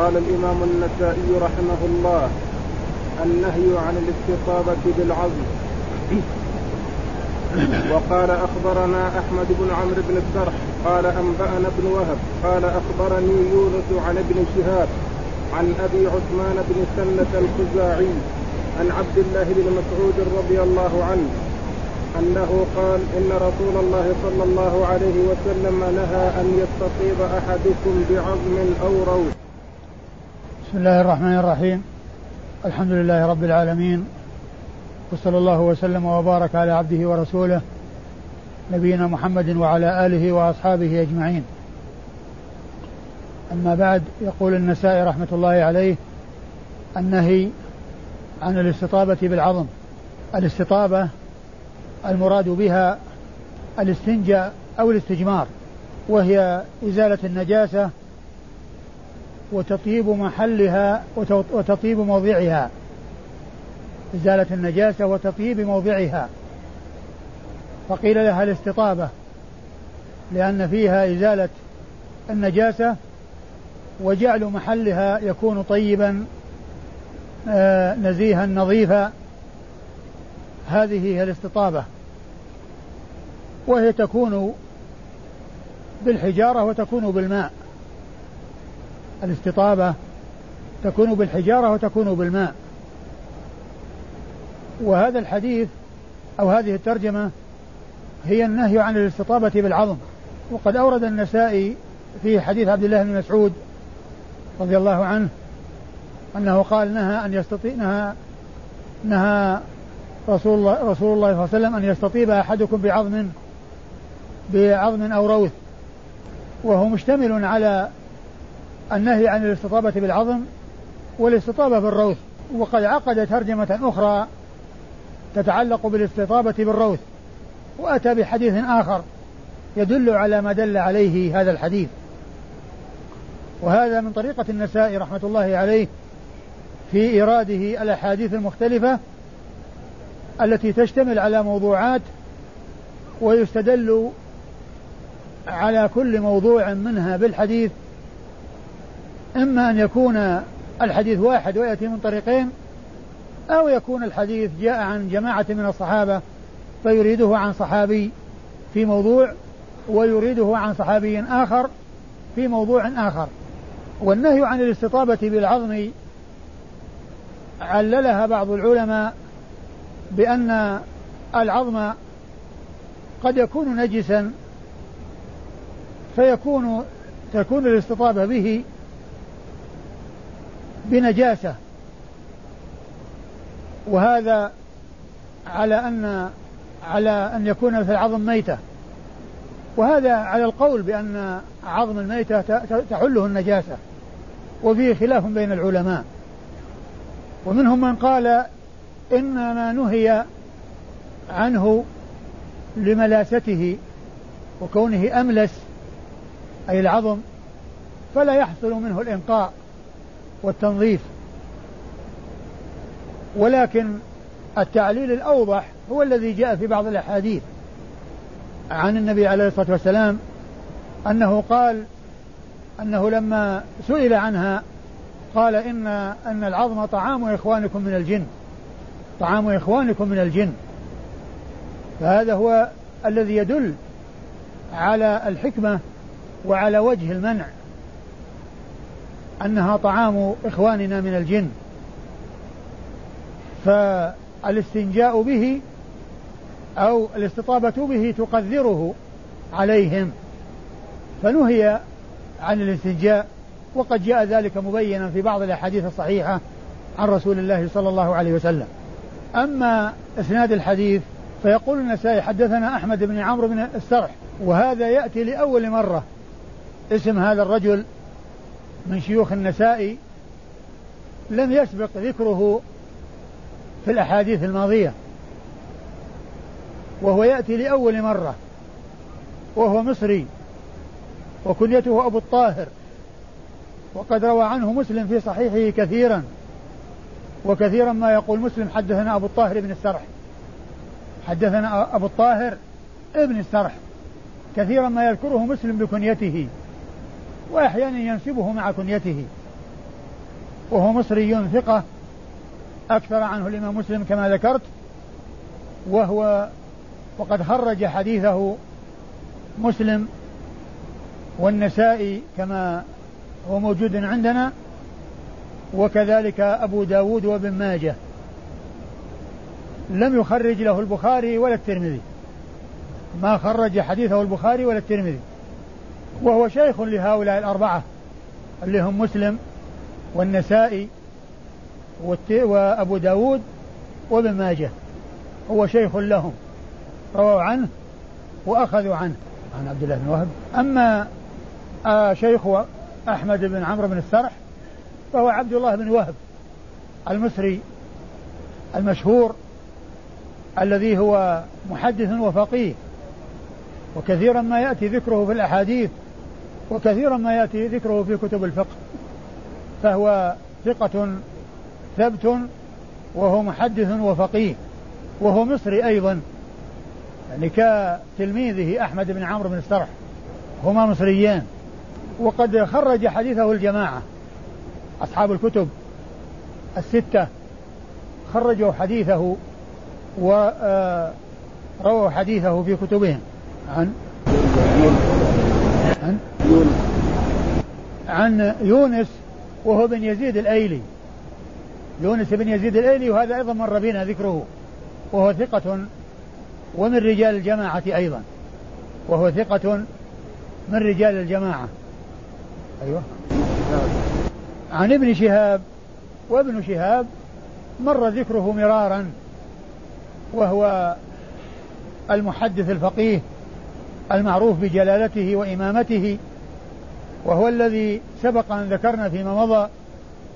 قال الإمام النسائي رحمه الله النهي عن الاستطابة بالعظم وقال أخبرنا أحمد بن عمرو بن السرح قال أنبأنا ابن وهب قال أخبرني يونس عن ابن شهاب عن أبي عثمان بن سلة الخزاعي عن عبد الله بن مسعود رضي الله عنه أنه قال إن رسول الله صلى الله عليه وسلم نهى أن يستطيب أحدكم بعظم أو روث. بسم الله الرحمن الرحيم. الحمد لله رب العالمين. وصلى الله وسلم وبارك على عبده ورسوله نبينا محمد وعلى آله وأصحابه أجمعين. أما بعد يقول النسائي رحمة الله عليه النهي عن الاستطابة بالعظم. الاستطابة المراد بها الاستنجاء أو الاستجمار وهي إزالة النجاسة وتطيب محلها وتطيب موضعها. إزالة النجاسة وتطيب موضعها. فقيل لها الاستطابة لأن فيها إزالة النجاسة وجعل محلها يكون طيبا آه، نزيها نظيفا. هذه هي الاستطابة. وهي تكون بالحجارة وتكون بالماء. الاستطابة تكون بالحجارة وتكون بالماء. وهذا الحديث أو هذه الترجمة هي النهي عن الاستطابة بالعظم. وقد أورد النسائي في حديث عبد الله بن مسعود رضي الله عنه أنه قال نهى أن يستطيع نهى نهى رسول الله رسول الله صلى الله عليه وسلم أن يستطيب أحدكم بعظم بعظم أو روث. وهو مشتمل على النهي عن الاستطابة بالعظم والاستطابة بالروث وقد عقد ترجمة أخرى تتعلق بالاستطابة بالروث وأتى بحديث آخر يدل على ما دل عليه هذا الحديث. وهذا من طريقة النسائي رحمة الله عليه في إيراده الأحاديث المختلفة التي تشتمل على موضوعات ويستدل على كل موضوع منها بالحديث إما أن يكون الحديث واحد ويأتي من طريقين أو يكون الحديث جاء عن جماعة من الصحابة فيريده عن صحابي في موضوع ويريده عن صحابي آخر في موضوع آخر. والنهي عن الاستطابة بالعظم عللها بعض العلماء بأن العظم قد يكون نجسا فيكون تكون الاستطابة به بنجاسة. وهذا على أن على أن يكون في العظم ميتة. وهذا على القول بأن عظم الميتة تحله النجاسة. وفيه خلاف بين العلماء. ومنهم من قال إنما نهي عنه لملاسته وكونه أملس أي العظم فلا يحصل منه الإنقاء. والتنظيف. ولكن التعليل الأوضح هو الذي جاء في بعض الأحاديث عن النبي عليه الصلاة والسلام أنه قال أنه لما سئل عنها قال إن أن العظم طعام إخوانكم من الجن طعام إخوانكم من الجن. فهذا هو الذي يدل على الحكمة وعلى وجه المنع. أنها طعام إخواننا من الجن. فالاستنجاء به أو الاستطابة به تقذره عليهم. فنهي عن الاستنجاء وقد جاء ذلك مبينا في بعض الأحاديث الصحيحة عن رسول الله صلى الله عليه وسلم. أما إسناد الحديث فيقول النسائي حدثنا أحمد بن عمرو بن السرح وهذا يأتي لأول مرة. اسم هذا الرجل من شيوخ النسائي لم يسبق ذكره في الأحاديث الماضية وهو يأتي لأول مرة وهو مصري وكنيته أبو الطاهر وقد روى عنه مسلم في صحيحه كثيرا وكثيرا ما يقول مسلم حدثنا أبو الطاهر بن السرح. حدثنا أبو الطاهر ابن السرح. كثيرا ما يذكره مسلم بكنيته. وأحيانا ينسبه مع كنيته. وهو مصري ثقة. أكثر عنه الإمام مسلم كما ذكرت. وهو وقد خرج حديثه مسلم والنسائي كما هو موجود عندنا. وكذلك أبو داود وابن ماجه. لم يخرج له البخاري ولا الترمذي. ما خرج حديثه البخاري ولا الترمذي. وهو شيخ لهؤلاء الأربعة اللي هم مسلم والنسائي وأبو داود وابن ماجه. هو شيخ لهم. رووا عنه وأخذوا عنه. عن عبد الله بن وهب. أما آه شيخ أحمد بن عمرو بن السرح فهو عبد الله بن وهب المصري المشهور الذي هو محدث وفقيه. وكثيرا ما يأتي ذكره في الأحاديث وكثيرا ما يأتي ذكره في كتب الفقه. فهو ثقة ثبت وهو محدث وفقيه وهو مصري أيضا. يعني كتلميذه أحمد بن عمرو بن السرح هما مصريان وقد خرج حديثه الجماعة أصحاب الكتب الستة. خرجوا حديثه ورووا حديثه في كتبهم. عن عن عن يونس وهو بن يزيد الأيلي. يونس بن يزيد الأيلي وهذا أيضا مر بنا ذكره. وهو ثقة ومن رجال الجماعة أيضا. وهو ثقة من رجال الجماعة. أيوة. عن ابن شهاب وابن شهاب مر ذكره مرارا وهو المحدث الفقيه المعروف بجلالته وإمامته وهو الذي سبق أن ذكرنا فيما مضى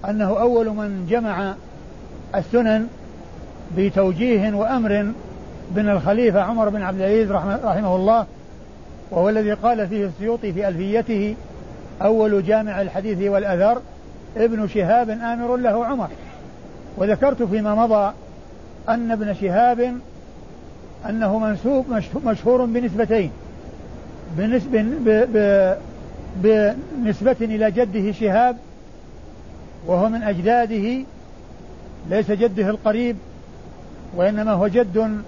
أنه أول من جمع السنن بتوجيه وأمر من الخليفة عمر بن عبد العزيز رحمه الله وهو الذي قال فيه السيوطي في ألفيته أول جامع الحديث والأثر ابن شهاب آمر له عمر. وذكرت فيما مضى أن ابن شهاب أنه منسوب مشهور بنسبتين. بنسبة بنسبة إلى جده شهاب وهو من أجداده ليس جده القريب وإنما هو جد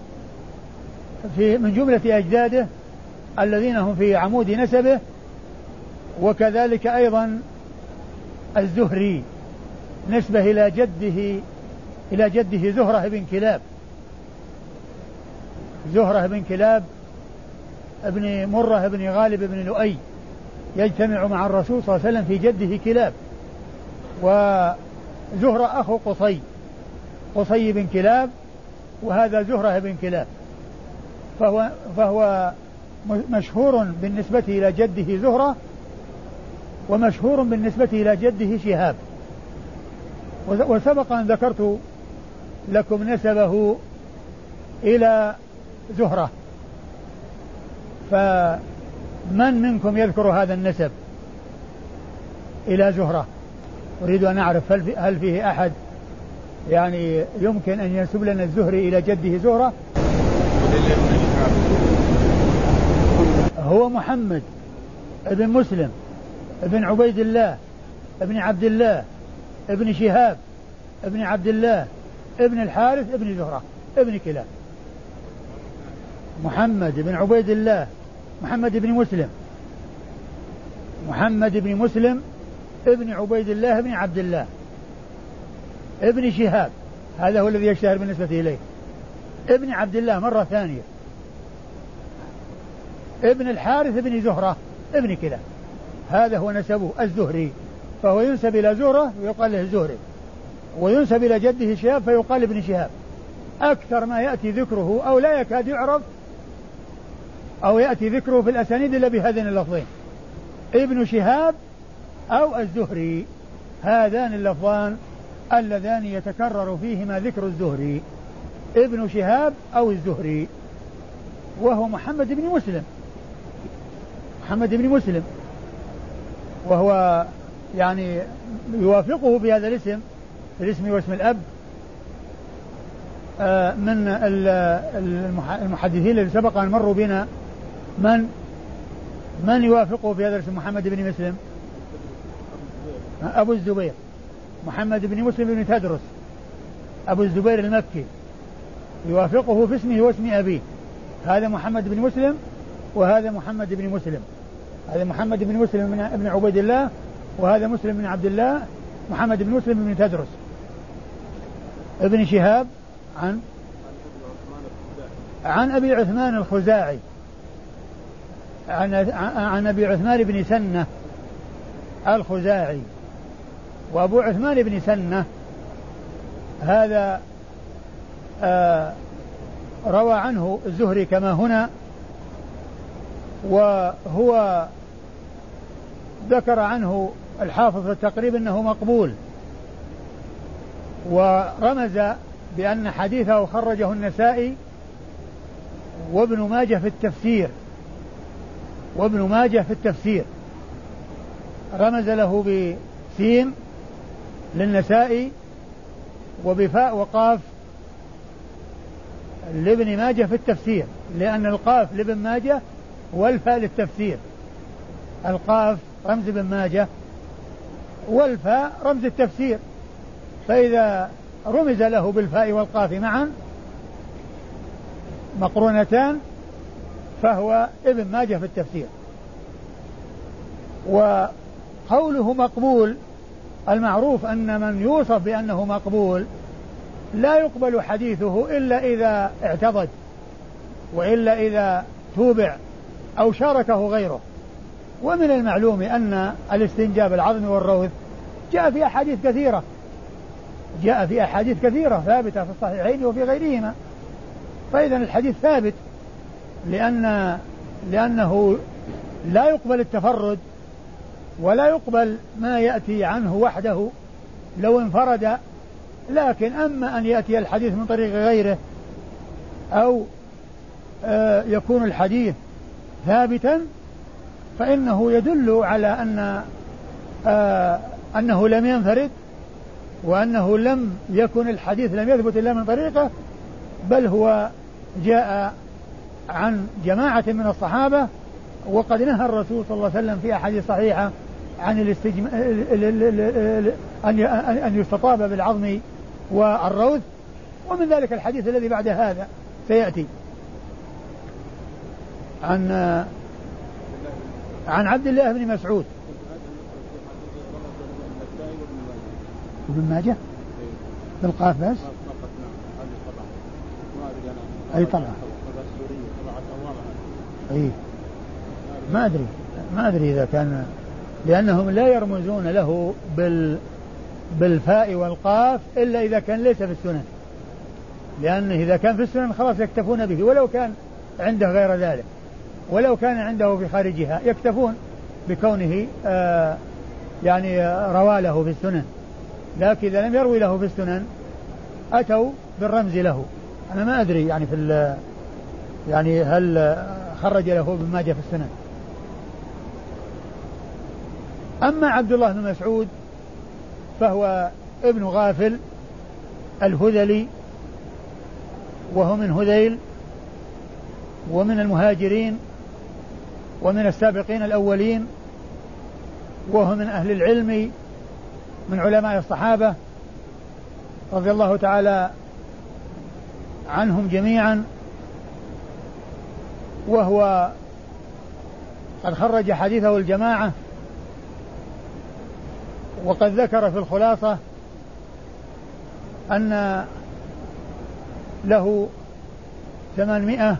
في من جملة أجداده الذين هم في عمود نسبه وكذلك أيضا الزهري نسبة إلى جده إلى جده زهرة بن كلاب. زهرة بن كلاب ابن مرة بن غالب بن لؤي يجتمع مع الرسول صلى الله عليه وسلم في جده كلاب وزهرة أخو قصي قصي بن كلاب وهذا زهرة بن كلاب فهو فهو مشهور بالنسبة إلى جده زهرة ومشهور بالنسبة إلى جده شهاب. وسبق أن ذكرت لكم نسبه إلى زهرة. فمن منكم يذكر هذا النسب إلى زهرة؟ أريد أن أعرف هل, في هل فيه أحد؟ يعني يمكن أن ينسب لنا الزهري إلى جده زهرة؟ هو محمد ابن مسلم ابن عبيد الله ابن عبد الله ابن شهاب ابن عبد الله ابن الحارث ابن زهرة ابن كلاب. محمد بن عبيد الله محمد بن مسلم محمد بن مسلم ابن عبيد الله بن عبد الله ابن شهاب هذا هو الذي يشتهر بالنسبة إليه ابن عبد الله مرة ثانية ابن الحارث بن زهرة ابن كلاب هذا هو نسبه الزهري فهو ينسب إلى زهرة ويقال له الزهري وينسب إلى جده شهاب فيقال ابن شهاب أكثر ما يأتي ذكره أو لا يكاد يعرف أو يأتي ذكره في الأسانيد إلا بهذين اللفظين. ابن شهاب أو الزهري هذان اللفظان اللذان يتكرر فيهما ذكر الزهري. ابن شهاب أو الزهري وهو محمد بن مسلم. محمد بن مسلم. وهو يعني يوافقه بهذا الاسم الاسم واسم الأب. آه، من المحدثين الذين سبق أن مروا بنا من من يوافقه في هذا الاسم محمد بن مسلم. أبو الزبير. محمد بن مسلم بن تدرس. أبو الزبير المكي. يوافقه في اسمه واسم أبيه. هذا محمد بن مسلم وهذا محمد بن مسلم. هذا محمد بن مسلم من ابن عبيد الله وهذا مسلم بن عبد الله. محمد بن مسلم بن تدرس. ابن شهاب عن عن أبي عثمان الخزاعي. عن عن أبي عثمان بن سنة الخزاعي وأبو عثمان بن سنة هذا آه روى عنه الزهري كما هنا وهو ذكر عنه الحافظ في التقريب إنه مقبول ورمز بأن حديثه خرجه النسائي وابن ماجه في التفسير. وابن ماجه في التفسير. رمز له بسين للنسائي وبفاء وقاف لابن ماجه في التفسير لأن القاف لابن ماجه والفاء للتفسير. القاف رمز ابن ماجه والفاء رمز التفسير. فإذا رمز له بالفاء والقاف معا مقرونتان فهو ابن ماجه في التفسير. وقوله مقبول المعروف أن من يوصف بأنه مقبول لا يقبل حديثه إلا إذا اعتضد وإلا إذا توبع أو شاركه غيره. ومن المعلوم أن الاستنجاب العظم والروث جاء في أحاديث كثيرة. جاء في أحاديث كثيرة ثابتة في الصحيحين وفي غيرهما. فإذا الحديث ثابت. لأن لأنه لا يقبل التفرد ولا يقبل ما يأتي عنه وحده لو انفرد. لكن أما أن يأتي الحديث من طريق غيره أو آه يكون الحديث ثابتا فإنه يدل على أن آه أنه لم ينفرد وأنه لم يكن الحديث لم يثبت إلا من طريقه بل هو جاء عن جماعة من الصحابة وقد نهى الرسول صلى الله عليه وسلم في أحاديث صحيحة عن الاستجم... أن أن يستطاب بالعظم والروث ومن ذلك الحديث الذي بعد هذا سيأتي. عن عن عبد الله بن مسعود. ابن ماجه؟ بالقاف بس؟ أي طبعا اي ما أدري. ما أدري إذا كان لأنهم لا يرمزون له بال بالفاء والقاف إلا إذا كان ليس في السنن. لأنه إذا كان في السنن خلاص يكتفون به ولو كان عنده غير ذلك. ولو كان عنده في خارجها يكتفون بكونه آه يعني روى له في السنن. لكن إذا لم يروي له في السنن أتوا بالرمز له. أنا ما أدري يعني في يعني هل خرج له ابن ماجه في السنن أما عبد الله بن مسعود فهو ابن غافل الهذلي وهو من هذيل ومن المهاجرين ومن السابقين الأولين وهو من أهل العلم من علماء الصحابة رضي الله تعالى عنهم جميعا. وهو قد خرج حديثه الجماعة وقد ذكر في الخلاصة أن له ثمانمائة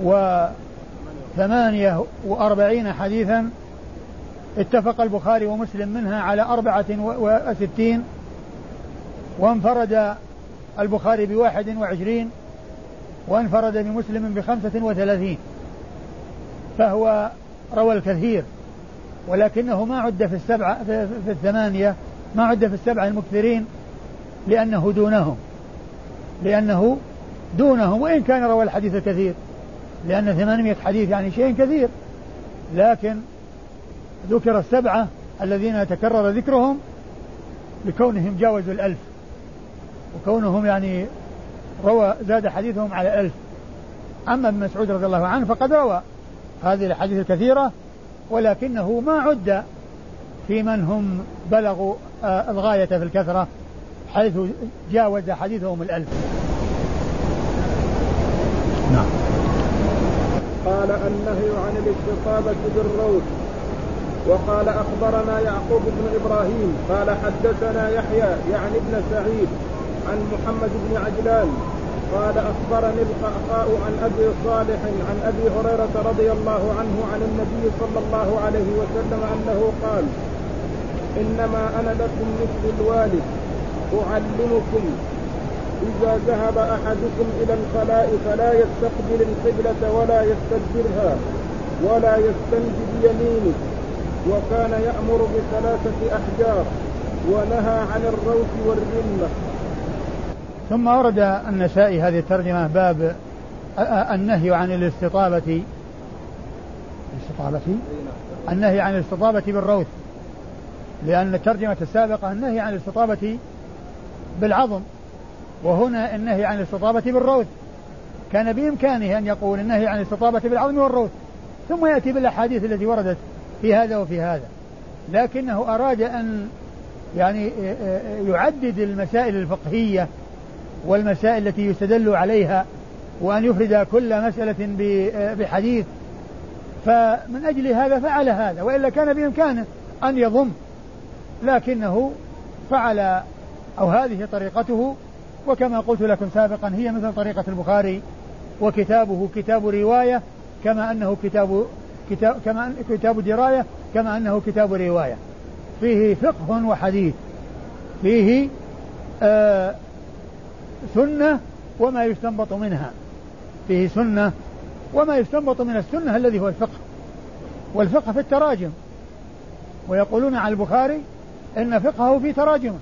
وثمانية وأربعين حديثا اتفق البخاري ومسلم منها على أربعة وستين وانفرد البخاري بواحد وعشرين وانفرد بمسلم بخمسة وثلاثين فهو روى الكثير ولكنه ما عد في السبعة في, الثمانية ما عد في السبعة المكثرين لأنه دونهم لأنه دونهم وإن كان روى الحديث الكثير لأن ثمانمائة حديث يعني شيء كثير لكن ذكر السبعة الذين تكرر ذكرهم لكونهم جاوزوا الألف وكونهم يعني روى زاد حديثهم على ألف. أما ابن مسعود رضي الله عنه فقد روى هذه الأحاديث الكثيرة ولكنه ما عد في من هم بلغوا آه، الغاية في الكثرة حيث جاوز حديثهم الألف. نعم. قال النهي عن الاستطابة بالروث وقال أخبرنا يعقوب بن إبراهيم قال حدثنا يحيى يعني ابن سعيد. عن محمد بن عجلان قال أخبرني القعقاع عن أبي صالح عن أبي هريرة رضي الله عنه عن النبي صلى الله عليه وسلم أنه قال إنما أنا لكم مثل الوالد أعلمكم إذا ذهب أحدكم إلى الخلاء فلا يستقبل القبلة ولا يستدبرها ولا يستنجي بيمينه وكان يأمر بثلاثة أحجار ونهى عن الروث والرمه ثم ورد النسائي هذه الترجمة باب النهي عن الاستطابة الاستطابة النهي عن الاستطابة بالروث. لأن الترجمة السابقة النهي عن الاستطابة بالعظم وهنا النهي عن الاستطابة بالروث. كان بإمكانه أن يقول النهي عن الاستطابة بالعظم والروث. ثم يأتي بالأحاديث التي وردت في هذا وفي هذا. لكنه أراد أن يعني يعدد المسائل الفقهية والمسائل التي يستدل عليها وأن يفرد كل مسألة بحديث. فمن أجل هذا فعل هذا وإلا كان بإمكانه أن يضم لكنه فعل أو هذه طريقته. وكما قلت لكم سابقا هي مثل طريقة البخاري وكتابه كتاب رواية كما أنه كتاب كتاب كما كتاب دراية كما أنه كتاب رواية. فيه فقه وحديث. فيه آه سنة وما يستنبط منها. فيه سنة وما يستنبط من السنة الذي هو الفقه. والفقه في التراجم. ويقولون على البخاري إن فقهه في تراجمه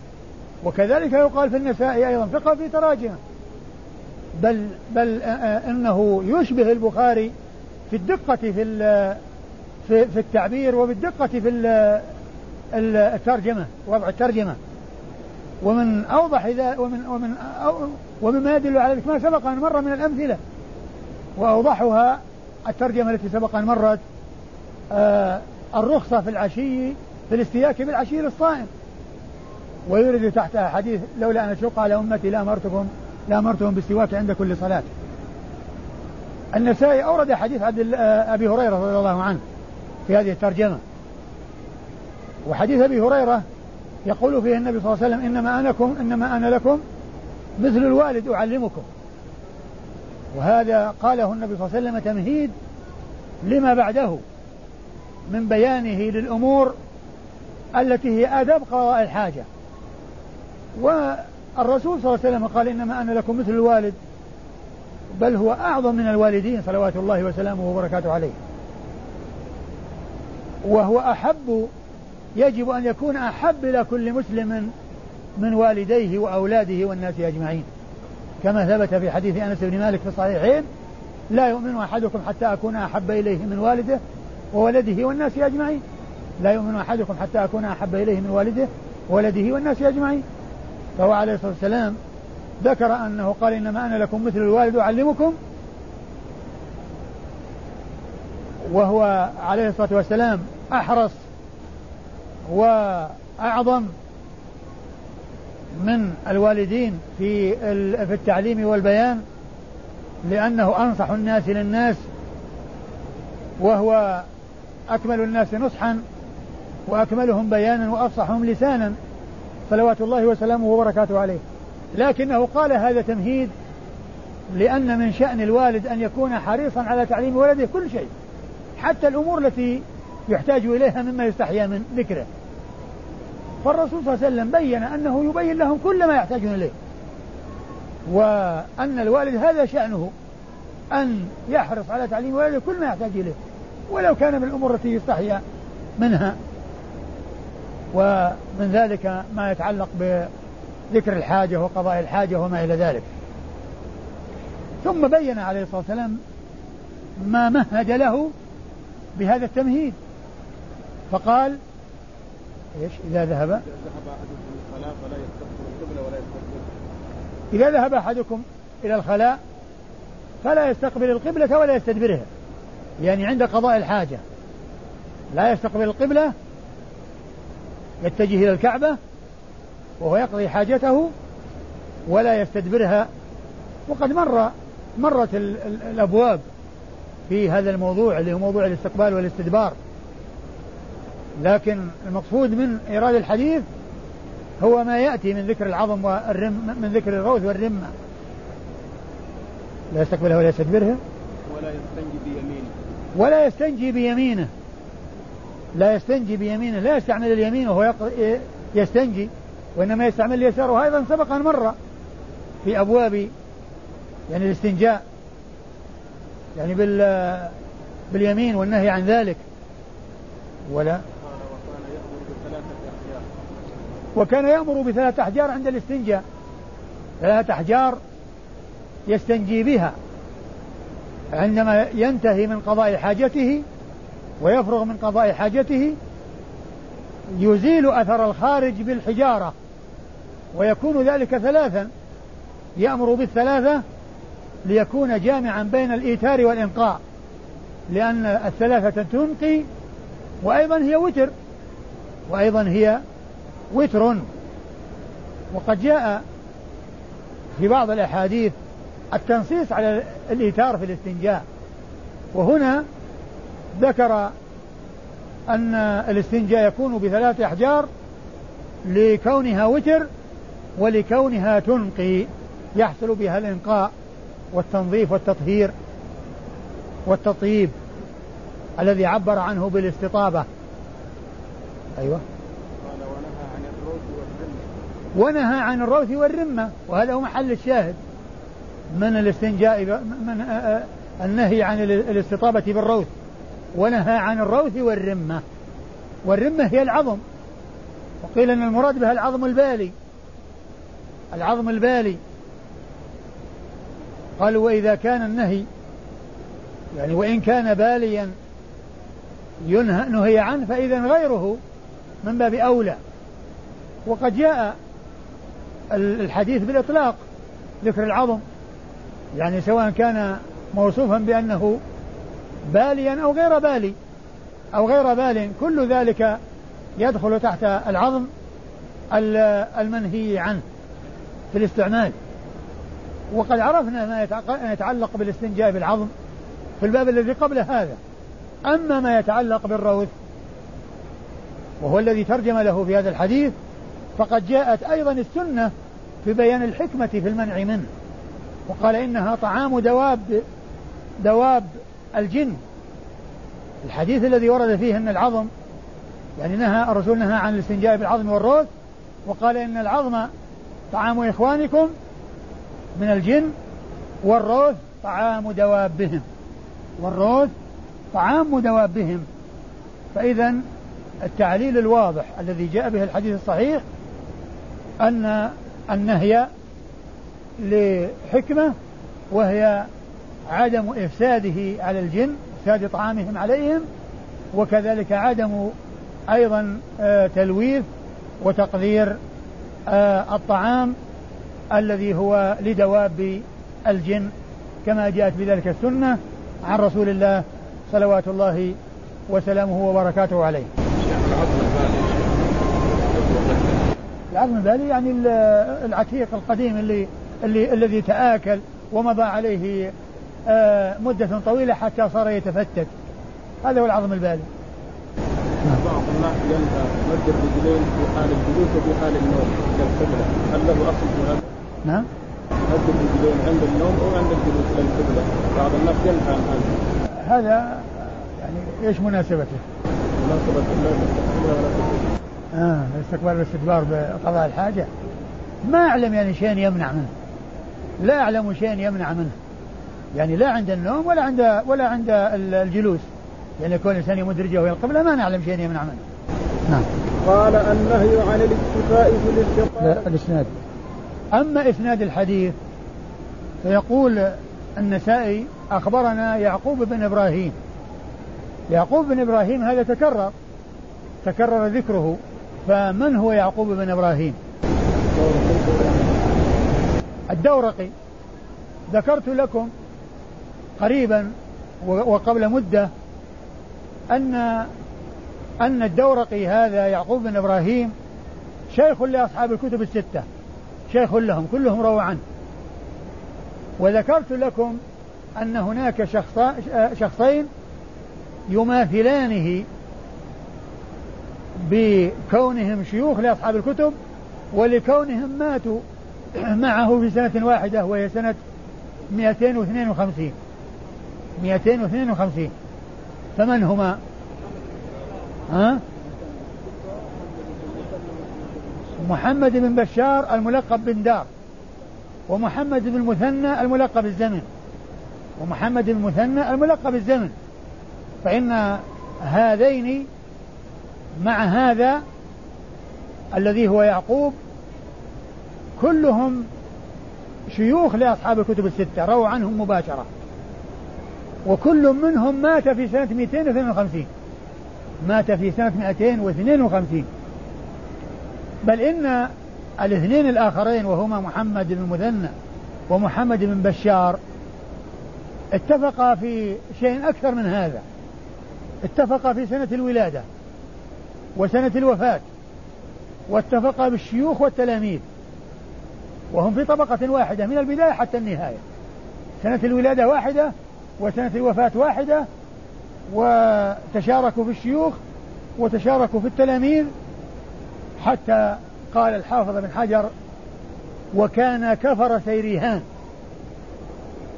وكذلك يقال في النساء أيضا فقهه في تراجمه بل بل إنه يشبه البخاري في الدقة في في في التعبير وبالدقة في الترجمة وضع الترجمة. ومن أوضح إذا ومن ومن ومما يدل على ذلك ما سبق أن مر من الأمثلة وأوضحها الترجمة التي سبق أن مرت آه الرخصة في العشي في الاستياك بالعشي للصائم. ويورد تحتها حديث لولا أن أشق على أمتي لأمرتكم لأمرتهم بالسواك عند كل صلاة. النسائي أورد حديث عبد آه، أبي هريرة رضي الله عنه في هذه الترجمة. وحديث أبي هريرة يقول فيه النبي صلى الله عليه وسلم إنما أنا لكم إنما أنا لكم مثل الوالد أعلمكم. وهذا قاله النبي صلى الله عليه وسلم تمهيد لما بعده من بيانه للأمور التي هي آداب قضاء الحاجة. والرسول صلى الله عليه وسلم قال إنما أنا لكم مثل الوالد بل هو أعظم من الوالدين صلوات الله وسلامه وبركاته عليه. وهو أحب يجب أن يكون أحب إلى كل مسلم من والديه وأولاده والناس أجمعين. كما ثبت في حديث أنس بن مالك في الصحيحين لا يؤمن أحدكم حتى أكون أحب إليه من والده وولده والناس أجمعين. لا يؤمن أحدكم حتى أكون أحب إليه من والده وولده والناس أجمعين. فهو عليه الصلاة والسلام ذكر أنه قال إنما أنا لكم مثل الوالد أعلمكم. وهو عليه الصلاة والسلام أحرص وأعظم من الوالدين في في التعليم والبيان لأنه أنصح الناس للناس وهو أكمل الناس نصحا وأكملهم بيانا وأفصحهم لسانا صلوات الله وسلامه وبركاته عليه. لكنه قال هذا تمهيد لأن من شأن الوالد أن يكون حريصا على تعليم ولده كل شيء حتى الأمور التي يحتاج إليها مما يستحيا من ذكره. فالرسول صلى الله عليه وسلم بين أنه يبين لهم كل ما يحتاجون إليه. وأن الوالد هذا شأنه أن يحرص على تعليم ولده كل ما يحتاج إليه. ولو كان من الأمور التي يستحيا منها. ومن ذلك ما يتعلق بذكر الحاجة وقضاء الحاجة وما إلى ذلك. ثم بين عليه الصلاة والسلام ما مهد له بهذا التمهيد. فقال إيش؟ إذا ذهب. إذا ذهب أحدكم إلى الخلاء فلا يستقبل القبلة ولا يستدبرها يعني عند قضاء الحاجة. لا يستقبل القبلة يتجه إلى الكعبة وهو يقضي حاجته ولا يستدبرها. وقد مر مرت ال ال الأبواب في هذا الموضوع اللي هو موضوع الاستقبال والاستدبار. لكن المقصود من إيراد الحديث هو ما يأتي من ذكر العظم والرم من ذكر الروث والرمة. لا يستقبلها ولا يستدبرها ولا يستنجي بيمينه. ولا يستنجي بيمينه. لا يستنجي بيمينه. لا يستعمل اليمين وهو يستنجي وإنما يستعمل اليسار وأيضا سبق أن مر في أبواب يعني الاستنجاء. يعني بال باليمين والنهي عن ذلك. ولا وكان يأمر بثلاثة أحجار عند الاستنجاء. ثلاثة أحجار يستنجي بها عندما ينتهي من قضاء حاجته ويفرغ من قضاء حاجته يزيل أثر الخارج بالحجارة ويكون ذلك ثلاثا. يأمر بالثلاثة ليكون جامعا بين الإيتار والإنقاء لأن الثلاثة تنقي وأيضا هي وتر وأيضا هي وتر. وقد جاء في بعض الأحاديث التنصيص على الإيتار في الاستنجاء. وهنا ذكر أن الاستنجاء يكون بثلاث أحجار لكونها وتر ولكونها تنقي يحصل بها الإنقاء والتنظيف والتطهير والتطيب الذي عبر عنه بالاستطابة. أيوة قال ونهى عن الروث والرمة ونهى عن الروث والرمة وهذا هو محل الشاهد. من الاستنجاء من النهي عن الاستطابة بالروث. ونهى عن الروث والرمة. والرمة هي العظم. وقيل أن المراد بها العظم البالي. العظم البالي. قالوا وإذا كان النهي يعني وإن كان باليا ينهى نهي عنه فإذا غيره من باب أولى. وقد جاء الحديث بالإطلاق ذكر العظم. يعني سواء كان موصوفا بأنه باليا أو غير بالي أو غير بال كل ذلك يدخل تحت العظم المنهي عنه في الاستعمال. وقد عرفنا ما يتعلق بالاستنجاء بالعظم في الباب الذي قبل هذا. أما ما يتعلق بالروث وهو الذي ترجم له في هذا الحديث فقد جاءت أيضا السنة في بيان الحكمة في المنع منه وقال إنها طعام دواب دواب الجن. الحديث الذي ورد فيه أن العظم يعني نهى الرسول نهى عن الاستنجاء بالعظم والروث وقال إن العظم طعام إخوانكم من الجن والروث طعام دوابهم. والروث طعام دوابهم. فإذا التعليل الواضح الذي جاء به الحديث الصحيح أن النهي لحكمة وهي عدم إفساده على الجن إفساد طعامهم عليهم وكذلك عدم أيضا آه، تلويث وتقدير آه، الطعام الذي هو لدواب الجن كما جاءت بذلك السنة عن رسول الله صلوات الله وسلامه وبركاته عليه. العظم البالي يعني العتيق القديم اللي, اللي الذي تآكل ومضى عليه آه، مدة طويلة حتى صار يتفتت هذا هو العظم البالي بعض الناس ينهى مد الرجلين في حال الجلوس وفي حال النوم إلى القبلة، هل له أصل في هذا؟ نعم مد الرجلين عند النوم أو عند الجلوس إلى القبلة، بعض الناس ينهى عن هذا. هذا يعني إيش مناسبته؟ مناسبة لا تستقبل ولا تستقبل. آه الاستقبال والاستدبار بقضاء الحاجة ما أعلم يعني شيء يمنع منه لا أعلم شيء يمنع منه يعني لا عند النوم ولا عند ولا عند الجلوس يعني كون الإنسان يمد رجله إلى القبلة ما نعلم شيء يمنع منه. نعم. قال النهي عن الاكتفاء في الاستقبال. لا الإسناد. أما إسناد الحديث فيقول النسائي أخبرنا يعقوب بن إبراهيم. يعقوب بن إبراهيم هذا تكرر تكرر ذكره فمن هو يعقوب بن إبراهيم؟ الدورقي. ذكرت لكم قريبا وقبل مدة أن أن الدورقي هذا يعقوب بن إبراهيم شيخ لأصحاب الكتب الستة. شيخ لهم كلهم رووا عنه. وذكرت لكم أن هناك شخصين يماثلانه بكونهم شيوخ لأصحاب الكتب ولكونهم ماتوا معه في سنة واحدة وهي سنة 252 252 فمن هما؟ ها؟ محمد بن بشار الملقب بن دار ومحمد بن المثنى الملقب الزمن ومحمد بن المثنى الملقب الزمن فإن هذين مع هذا الذي هو يعقوب كلهم شيوخ لأصحاب الكتب الستة رووا عنهم مباشرة. وكل منهم مات في سنة 252 مات في سنة 252 بل إن الاثنين الآخرين وهما محمد بن المثنى ومحمد بن بشار اتفقا في شيء أكثر من هذا. اتفقا في سنة الولادة. وسنة الوفاة واتفقا بالشيوخ والتلاميذ وهم في طبقة واحدة من البداية حتى النهاية. سنة الولادة واحدة وسنة الوفاة واحدة وتشاركوا في الشيوخ وتشاركوا في التلاميذ حتى قال الحافظ بن حجر وكان كفر سيريهان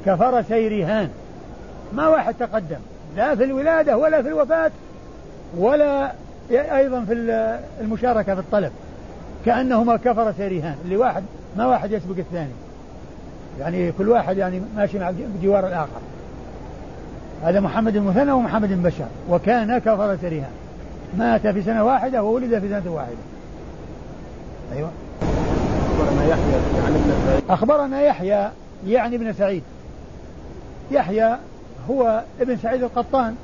كفر سيريهان. ما واحد تقدم لا في الولادة ولا في الوفاة ولا أيضا في المشاركة في الطلب. كأنهما كفر سيريهان اللي واحد ما واحد يسبق الثاني. يعني كل واحد يعني ماشي مع جوار الآخر. هذا محمد المثنى ومحمد بن بشار وكان كفر سريها مات في سنة واحدة وولد في سنة واحدة. أيوة. أخبرنا يحيى يعني ابن سعيد. أخبرنا يحيى يعني ابن سعيد. يحيى هو ابن سعيد القطان.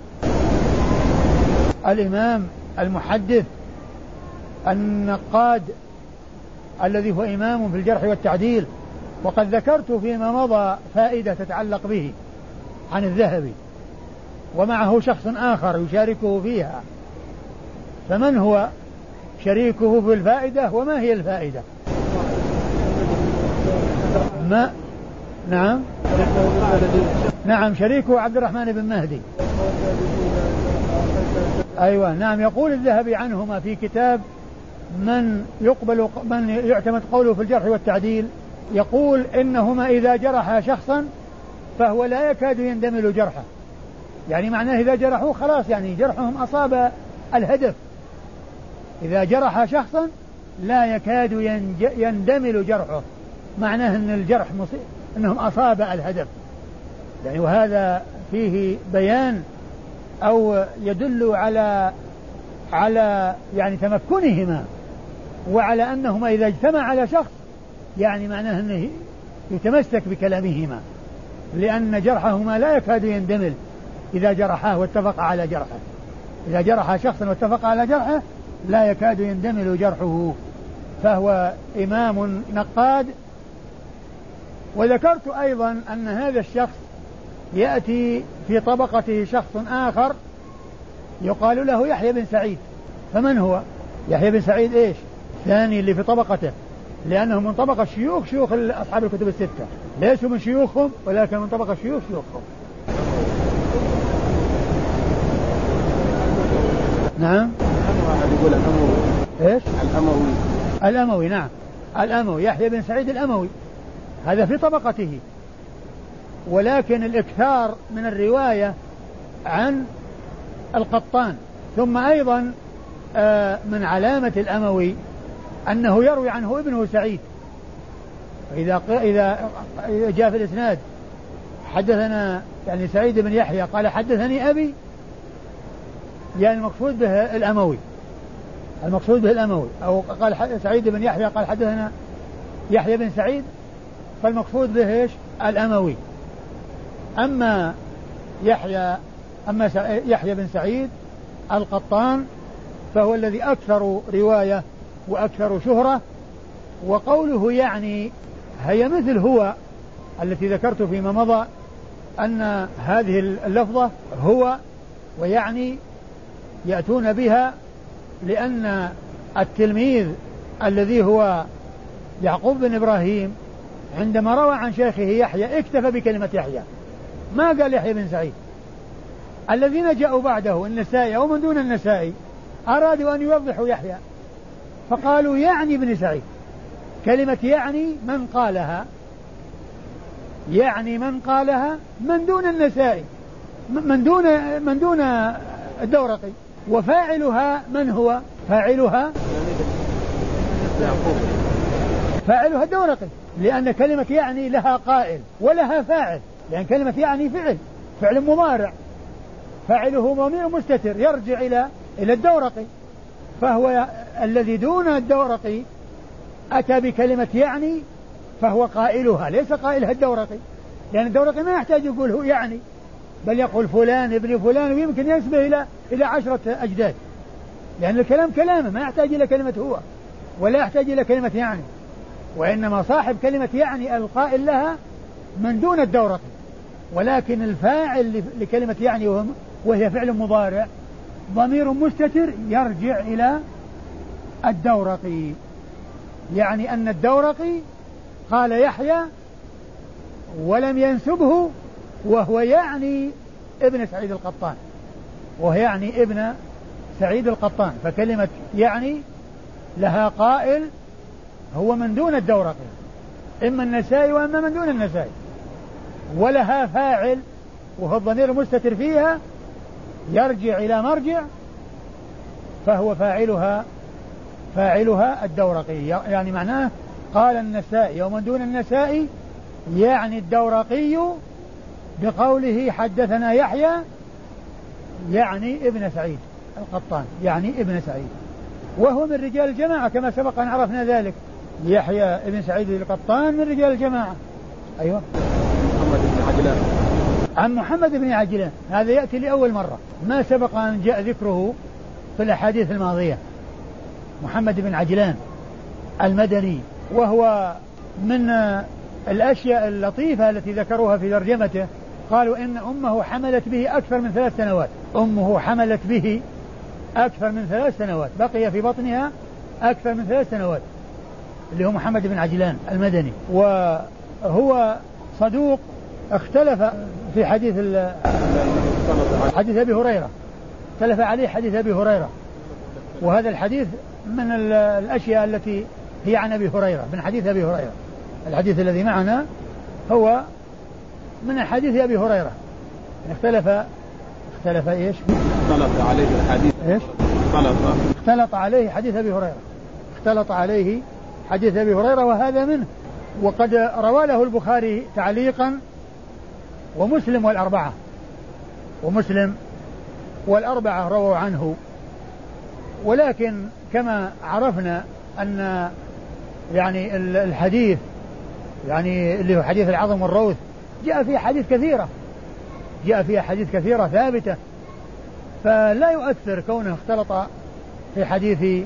الإمام المحدث النقاد الذي هو إمام في الجرح والتعديل وقد ذكرت فيما مضى فائدة تتعلق به عن الذهبي ومعه شخص آخر يشاركه فيها. فمن هو شريكه في الفائدة وما هي الفائدة؟ ما؟ نعم. نعم شريكه عبد الرحمن بن مهدي. أيوة نعم يقول الذهبي عنهما في كتاب من يقبل من يعتمد قوله في الجرح والتعديل يقول إنهما إذا جرحا شخصا فهو لا يكاد يندمل جرحه. يعني معناه إذا جرحوه خلاص يعني جرحهم أصاب الهدف. إذا جرح شخصا لا يكاد يندمل جرحه. معناه أن الجرح مصيب أنهم أصاب الهدف. يعني وهذا فيه بيان أو يدل على على يعني تمكنهما وعلى أنهما إذا اجتمع على شخص يعني معناه أنه يتمسك بكلامهما لأن جرحهما لا يكاد يندمل إذا جرحاه واتفق على جرحه. إذا جرح شخصا واتفق على جرحه لا يكاد يندمل جرحه. فهو إمام نقاد. وذكرت أيضا أن هذا الشخص يأتي في طبقته شخص آخر يقال له يحيى بن سعيد. فمن هو؟ يحيى بن سعيد إيش؟ الثاني اللي في طبقته. لأنه من طبقة شيوخ شيوخ أصحاب الكتب الستة. ليسوا من شيوخهم ولكن من طبقة شيوخ شيوخهم. نعم؟ يقول الأموي إيش؟ الأموي. الأموي نعم. الأموي يحيى بن سعيد الأموي. هذا في طبقته. ولكن الإكثار من الرواية عن القطان. ثم أيضا آه، من علامة الأموي أنه يروي عنه ابنه سعيد. إذا إذا جاء في الإسناد حدثنا يعني سعيد بن يحيى قال حدثني أبي يعني المقصود به الأموي. المقصود به الأموي. أو قال سعيد بن يحيى قال حدثنا يحيى بن سعيد فالمقصود به إيش؟ الأموي. أما يحيى أما يحيى بن سعيد القطان فهو الذي أكثر رواية وأكثر شهرة وقوله يعني هي مثل هو التي ذكرت فيما مضى أن هذه اللفظة هو ويعني يأتون بها لأن التلميذ الذي هو يعقوب بن إبراهيم عندما روى عن شيخه يحيى اكتفى بكلمة يحيى. ما قال يحيى بن سعيد. الذين جاءوا بعده النسائي أو من دون النسائي أرادوا أن يوضحوا يحيى. فقالوا يعني ابن سعيد. كلمة يعني من قالها؟ يعني من قالها؟ من دون النسائي. من دون من دون الدورقي. وفاعلها من هو؟ فاعلها فاعلها الدورقي. لأن كلمة يعني لها قائل ولها فاعل. لأن كلمة يعني فعل فعل مضارع. فاعله ضمير مستتر يرجع إلى إلى الدورقي. فهو الذي دون الدورقي أتى بكلمة يعني فهو قائلها ليس قائلها الدورقي. لأن الدورقي ما يحتاج يقول هو يعني بل يقول فلان ابن فلان ويمكن ينسبه إلى إلى عشرة أجداد. لأن الكلام كلامه ما يحتاج إلى كلمة هو ولا يحتاج إلى كلمة يعني. وإنما صاحب كلمة يعني القائل لها من دون الدورقي. ولكن الفاعل لكلمة يعني وهي فعل مضارع ضمير مستتر يرجع إلى الدورقي. يعني أن الدورقي قال يحيى ولم ينسبه وهو يعني ابن سعيد القطان. وهو يعني ابن سعيد القطان. فكلمة يعني لها قائل هو من دون الدورقي. إما النسائي وإما من دون النسائي. ولها فاعل وهو الضمير المستتر فيها يرجع إلى مرجع فهو فاعلها فاعلها الدورقي. يعني معناه قال النسائي ومن دون النسائي يعني الدورقي بقوله حدثنا يحيى يعني ابن سعيد القطان يعني ابن سعيد. وهو من رجال الجماعة كما سبق أن عرفنا ذلك. يحيى ابن سعيد القطان من رجال الجماعة. عجلان عن محمد بن عجلان. هذا يأتي لأول مرة. ما سبق أن جاء ذكره في الأحاديث الماضية. محمد بن عجلان المدني وهو من الأشياء اللطيفة التي ذكروها في ترجمته. قالوا إن أمه حملت به أكثر من ثلاث سنوات. أمه حملت به أكثر من ثلاث سنوات. بقي في بطنها أكثر من ثلاث سنوات. اللي هو محمد بن عجلان المدني. وهو صدوق اختلف في حديث حديث أبي هريرة. اختلف عليه حديث أبي هريرة. وهذا الحديث من الأشياء التي هي عن أبي هريرة من حديث أبي هريرة. الحديث الذي معنا هو من حديث أبي هريرة. اختلف اختلف إيش؟ اختلط عليه الحديث. إيش؟ اختلط. اختلط عليه حديث أبي هريرة. اختلط عليه حديث أبي هريرة وهذا منه. وقد روى له البخاري تعليقا ومسلم والأربعة. ومسلم والأربعة رووا عنه. ولكن كما عرفنا أن يعني الحديث يعني اللي هو حديث العظم والروث جاء فيه حديث كثيرة. جاء فيها حديث كثيرة ثابتة. فلا يؤثر كونه اختلط في حديث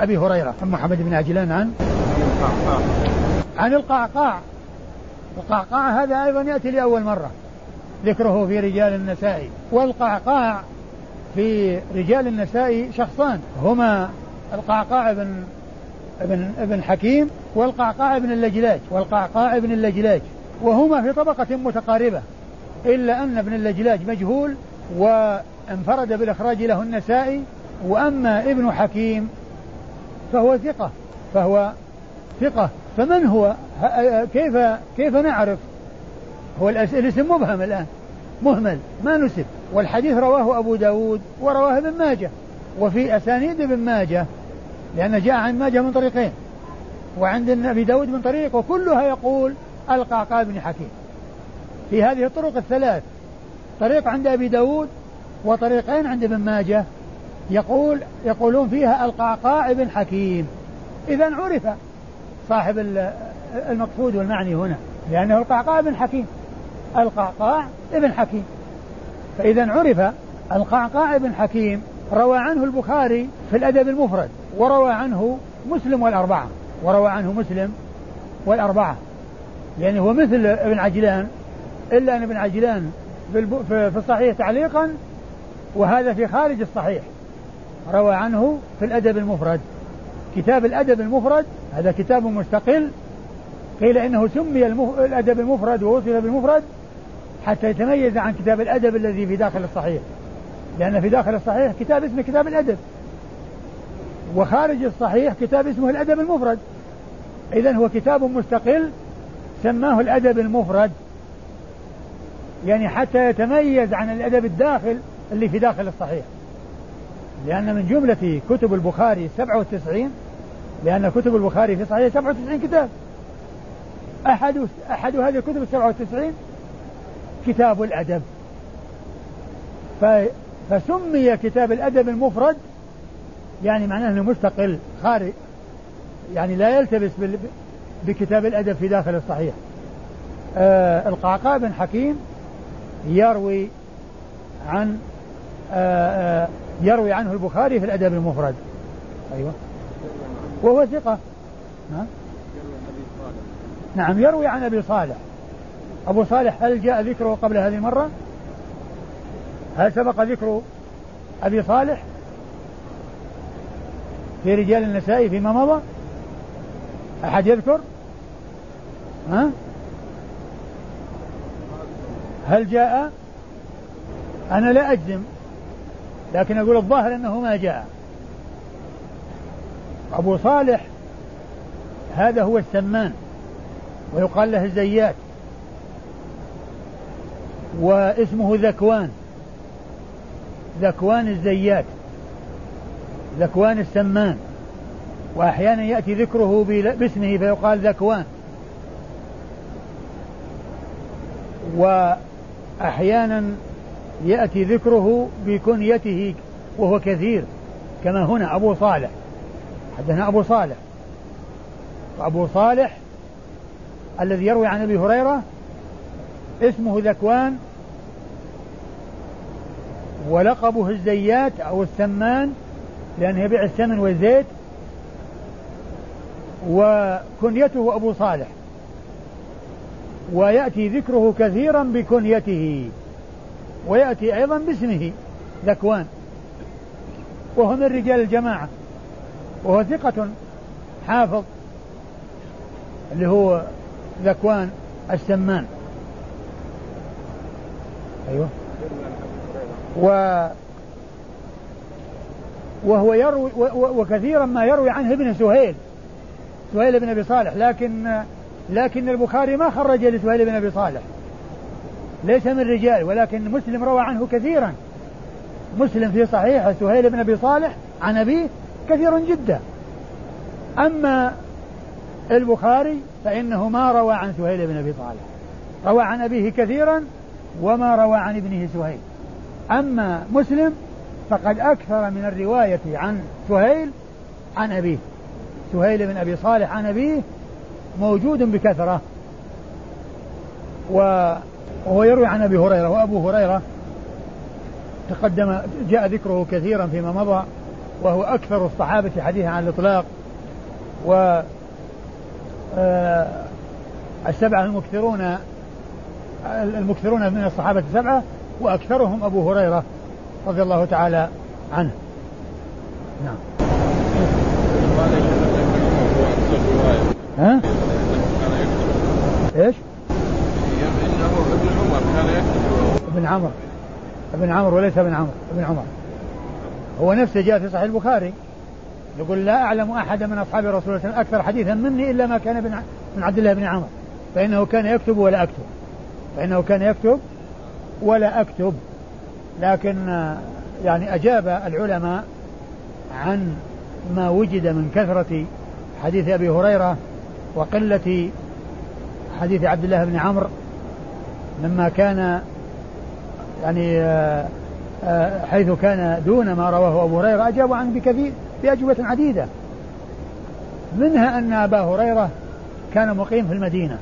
أبي هريرة. عن محمد بن عجلان عن عن القعقاع. القعقاع هذا أيضا يأتي لأول مرة. ذكره في رجال النسائي والقعقاع في رجال النسائي شخصان هما القعقاع بن ابن ابن حكيم والقعقاع بن اللجلاج والقعقاع بن اللجلاج وهما في طبقة متقاربة إلا أن ابن اللجلاج مجهول وانفرد بالإخراج له النسائي وأما ابن حكيم فهو ثقة فهو ثقة فمن هو؟ كيف كيف نعرف؟ هو الاسم مبهم الآن. مهمل ما نسب. والحديث رواه أبو داود ورواه ابن ماجه. وفي أسانيد ابن ماجه لأن جاء عن ماجه من طريقين. وعند أبي داود من طريق وكلها يقول القعقاع بن حكيم. في هذه الطرق الثلاث. طريق عند أبي داود وطريقين عند ابن ماجه. يقول يقولون فيها القعقاع بن حكيم. إذا عرف صاحب المقصود والمعني هنا لأنه القعقاع بن حكيم. القعقاع ابن حكيم. فإذا عرف القعقاع بن حكيم روى عنه البخاري في الأدب المفرد وروى عنه مسلم والأربعة وروى عنه مسلم والأربعة. يعني هو مثل ابن عجلان إلا أن ابن عجلان في الصحيح تعليقا وهذا في خارج الصحيح. روى عنه في الأدب المفرد. كتاب الأدب المفرد هذا كتاب مستقل قيل إنه سمي الأدب المفرد ووصف بالمفرد حتى يتميز عن كتاب الأدب الذي في داخل الصحيح. لأن في داخل الصحيح كتاب اسمه كتاب الأدب. وخارج الصحيح كتاب اسمه الأدب المفرد. إذا هو كتاب مستقل سماه الأدب المفرد. يعني حتى يتميز عن الأدب الداخل اللي في داخل الصحيح. لأن من جملة كتب البخاري 97 لأن كتب البخاري في صحيح 97 كتاب. أحد أحد هذه الكتب ال 97 كتاب الأدب. فسمي كتاب الأدب المفرد يعني معناه أنه مستقل خارج يعني لا يلتبس بكتاب الأدب في داخل الصحيح. آه القعقاع بن حكيم يروي عن آه آه يروي عنه البخاري في الأدب المفرد. أيوة. وهو ثقة. نعم يروي عن أبي صالح. أبو صالح هل جاء ذكره قبل هذه المرة؟ هل سبق ذكر أبي صالح في رجال النساء فيما مضى؟ أحد يذكر؟ ها؟ هل جاء؟ أنا لا أجزم لكن أقول الظاهر أنه ما جاء. أبو صالح هذا هو السمان ويقال له الزيات. واسمه ذكوان. ذكوان الزيات. ذكوان السمان. وأحيانا يأتي ذكره باسمه فيقال ذكوان. وأحيانا يأتي ذكره بكنيته وهو كثير كما هنا أبو صالح. حدثنا أبو صالح. وأبو صالح الذي يروي عن أبي هريرة اسمه ذكوان ولقبه الزيات أو السمان لأنه يبيع السمن والزيت وكنيته أبو صالح. ويأتي ذكره كثيرا بكنيته ويأتي أيضا باسمه ذكوان. وهو من رجال الجماعة. وهو ثقة حافظ اللي هو ذكوان السمان. أيوه. و وهو يروي وكثيرا ما يروي عنه ابن سهيل سهيل بن أبي صالح لكن لكن البخاري ما خرج لسهيل بن أبي صالح. ليس من رجال ولكن مسلم روى عنه كثيرا. مسلم في صحيح سهيل بن أبي صالح عن أبيه كثير جدا. أما البخاري فإنه ما روى عن سهيل بن أبي صالح. روى عن أبيه كثيرا وما روى عن ابنه سهيل. أما مسلم فقد أكثر من الرواية عن سهيل عن أبيه. سهيل بن أبي صالح عن أبيه موجود بكثرة. وهو يروي عن أبي هريرة وأبو هريرة تقدم جاء ذكره كثيرا فيما مضى وهو أكثر الصحابة حديثا عن الإطلاق. و آه، السبعة المكثرون المكثرون من الصحابة السبعة وأكثرهم أبو هريرة رضي الله تعالى عنه. نعم. ها؟ إيش؟ ابن عمر. كان يكتب ابن عمر ابن عمر وليس ابن عمر ابن عمر. هو نفسه جاء في صحيح البخاري يقول لا أعلم احدا من أصحاب رسول الله أكثر حديثا مني إلا ما كان من عبد الله بن عمر فإنه كان يكتب ولا أكتب. فإنه كان يكتب ولا أكتب لكن يعني أجاب العلماء عن ما وجد من كثرة حديث أبي هريرة وقلة حديث عبد الله بن عمرو مما كان يعني آه، آه، حيث كان دون ما رواه أبو هريرة أجابوا عنه بكثير بأجوبة عديدة. منها أن أبا هريرة كان مقيم في المدينة.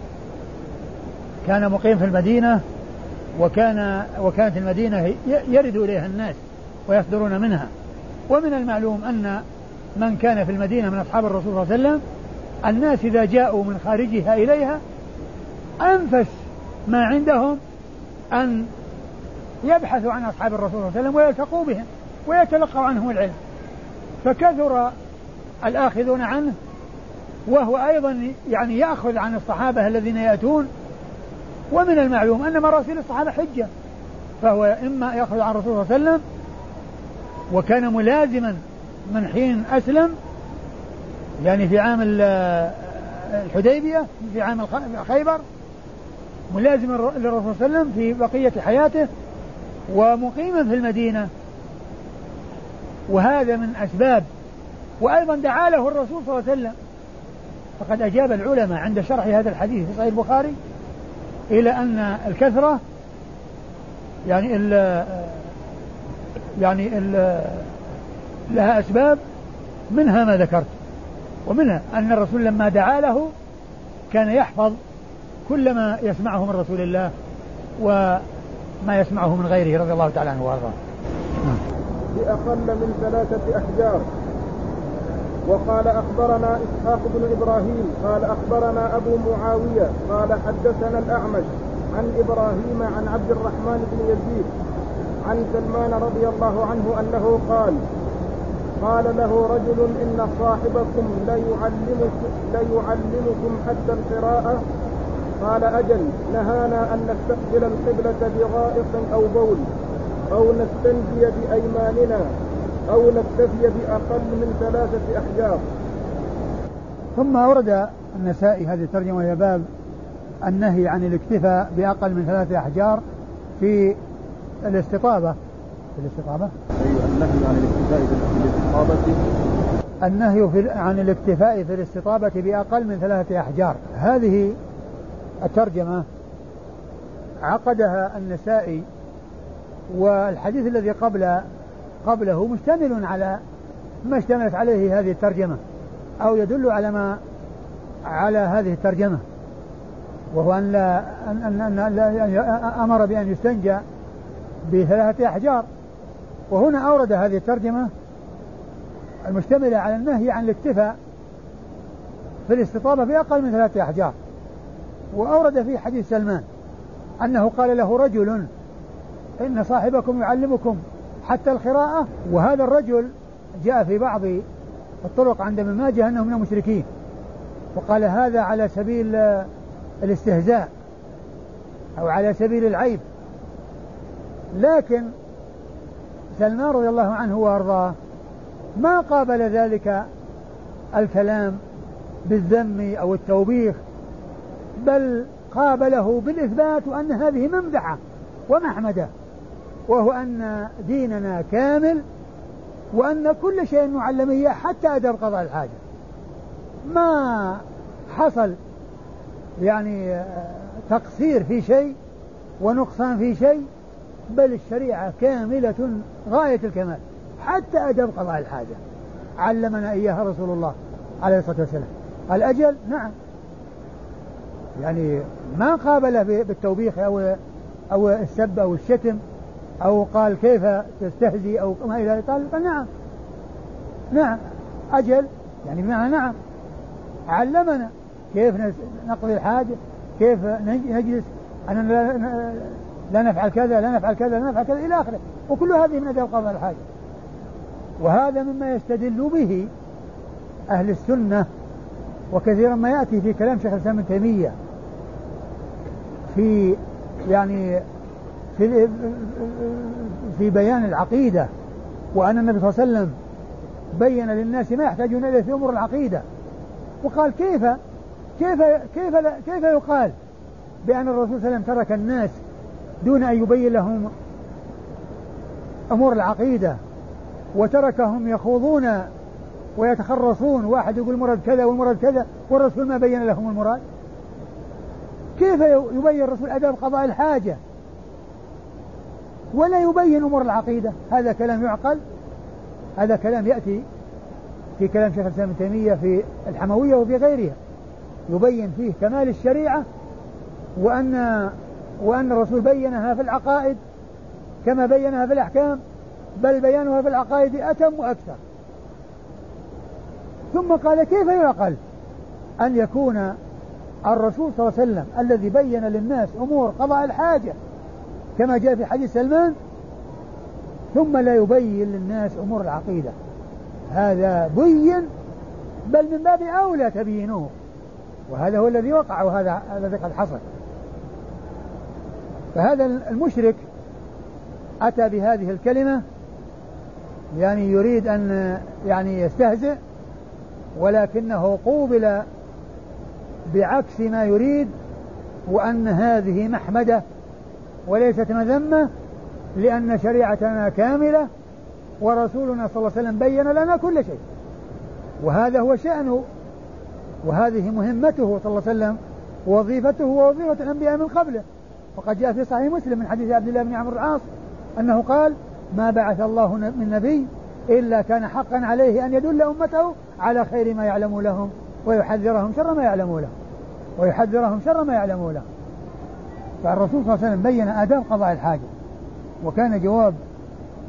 كان مقيم في المدينة وكان وكانت المدينة يرد إليها الناس ويصدرون منها. ومن المعلوم أن من كان في المدينة من أصحاب الرسول صلى الله عليه وسلم الناس إذا جاءوا من خارجها إليها أنفس ما عندهم أن يبحثوا عن أصحاب الرسول صلى الله عليه وسلم ويلتقوا بهم ويتلقوا عنهم العلم. فكثر الآخذون عنه وهو أيضا يعني يأخذ عن الصحابة الذين يأتون ومن المعلوم أن مراسيل الصحابة حجة فهو إما يأخذ عن الرسول صلى الله عليه وسلم وكان ملازما من حين أسلم يعني في عام الحديبية في عام خيبر ملازما للرسول صلى الله عليه وسلم في بقية حياته ومقيما في المدينة. وهذا من أسباب وأيضا دعا له الرسول صلى الله عليه وسلم. فقد أجاب العلماء عند شرح هذا الحديث في صحيح البخاري إلى أن الكثرة يعني ال يعني ال لها أسباب منها ما ذكرت ومنها أن الرسول لما دعا له كان يحفظ كل ما يسمعه من رسول الله وما يسمعه من غيره رضي الله تعالى عنه وأرضاه. بأقل من ثلاثة أحجار وقال أخبرنا إسحاق بن إبراهيم قال أخبرنا أبو معاوية قال حدثنا الأعمش عن إبراهيم عن عبد الرحمن بن يزيد عن سلمان رضي الله عنه أنه قال قال له رجل إن صاحبكم ليعلمكم, حتى القراءة؟ قال أجل نهانا أن نستقبل القبلة بغائط أو بول أو نستنجي بأيماننا. أو نكتفي بأقل من ثلاثة أحجار. ثم أورد النسائي هذه الترجمة وهي باب النهي عن الاكتفاء بأقل من ثلاثة أحجار في الاستطابة. في الاستطابة. أي النهي عن الاكتفاء في الاستطابة. النهي في عن الاكتفاء في الاستطابة بأقل من ثلاثة أحجار. هذه الترجمة عقدها النسائي والحديث الذي قبل قبله مشتمل على ما اشتملت عليه هذه الترجمة أو يدل على ما على هذه الترجمة وهو أن لا أن أن, أن لا أمر بأن يستنجى بثلاثة أحجار. وهنا أورد هذه الترجمة المشتملة على النهي عن الاكتفاء في الاستطابة بأقل من ثلاثة أحجار. وأورد في حديث سلمان أنه قال له رجل إن صاحبكم يعلمكم حتى القراءة وهذا الرجل جاء في بعض الطرق عند ابن ماجه أنه من المشركين وقال هذا على سبيل الاستهزاء أو على سبيل العيب. لكن سلمان رضي الله عنه وأرضاه ما قابل ذلك الكلام بالذم أو التوبيخ بل قابله بالإثبات وأن هذه ممدحة ومحمدة. وهو أن ديننا كامل وأن كل شيء معلمية حتى أدب قضاء الحاجة. ما حصل يعني تقصير في شيء ونقصان في شيء بل الشريعة كاملة غاية الكمال حتى أدب قضاء الحاجة. علمنا إياها رسول الله عليه الصلاة والسلام. الأجل نعم. يعني ما قابل بالتوبيخ أو أو السب أو الشتم. أو قال كيف تستهزي أو ما إلى ذلك؟ قال نعم. نعم. أجل. يعني بمعنى نعم. علمنا كيف نقضي الحاجة كيف نجلس أننا لا, لا نفعل كذا لا نفعل كذا لا نفعل كذا إلى آخره. وكل هذه من أداب قضاء الحاجة. وهذا مما يستدل به أهل السنة وكثيرا ما يأتي في كلام شيخ الإسلام ابن تيمية في يعني في في بيان العقيدة وأن النبي صلى الله عليه وسلم بين للناس ما يحتاجون إليه في أمور العقيدة. وقال كيف؟ كيف كيف كيف يقال بأن الرسول صلى الله عليه وسلم ترك الناس دون أن يبين لهم أمور العقيدة وتركهم يخوضون ويتخرصون واحد يقول المراد كذا والمراد كذا والرسول ما بين لهم المراد؟ كيف يبين الرسول أدب قضاء الحاجة؟ ولا يبين أمور العقيدة. هذا كلام يعقل. هذا كلام يأتي في كلام شيخ الإسلام ابن تيمية في الحموية وفي غيرها. يبين فيه كمال الشريعة وأن وأن الرسول بينها في العقائد كما بينها في الأحكام بل بيانها في العقائد أتم وأكثر. ثم قال كيف يعقل أن يكون الرسول صلى الله عليه وسلم الذي بين للناس أمور قضاء الحاجة كما جاء في حديث سلمان ثم لا يبين للناس أمور العقيدة. هذا بين بل من باب أولى تبينوه وهذا هو الذي وقع وهذا الذي قد حصل. فهذا المشرك أتى بهذه الكلمة يعني يريد أن يعني يستهزئ ولكنه قوبل بعكس ما يريد وأن هذه محمدة وليست مذمة لأن شريعتنا كاملة ورسولنا صلى الله عليه وسلم بين لنا كل شيء. وهذا هو شأنه. وهذه مهمته صلى الله عليه وسلم وظيفته ووظيفة الأنبياء من قبله. وقد جاء في صحيح مسلم من حديث عبد الله بن عمرو العاص أنه قال ما بعث الله من نبي إلا كان حقا عليه أن يدل أمته على خير ما يعلم لهم ويحذرهم شر ما يعلم لهم ويحذرهم شر ما يعلم لهم. فالرسول صلى الله عليه وسلم بين آداب قضاء الحاجة وكان جواب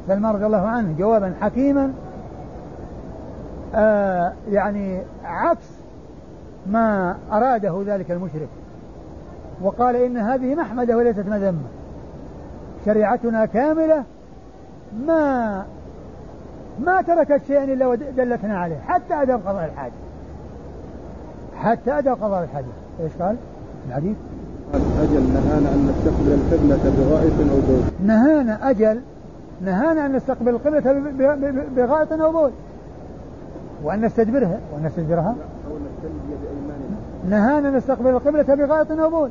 سلمان رضي الله عنه جوابا حكيما آه يعني عكس ما أراده ذلك المشرك. وقال إن هذه محمدة وليست مذمة. شريعتنا كاملة ما ما تركت شيئا إلا ودلتنا عليه حتى أدب قضاء الحاجة. حتى أدب قضاء الحاجة. إيش قال؟ الحديث؟ أجل نهانا أن نستقبل القبلة بغائط أو بول نهانا أجل نهانا أن نستقبل القبلة بغائط أو بول وأن نستدبرها وأن نستدبرها نهانا نستقبل القبلة بغائط أو بول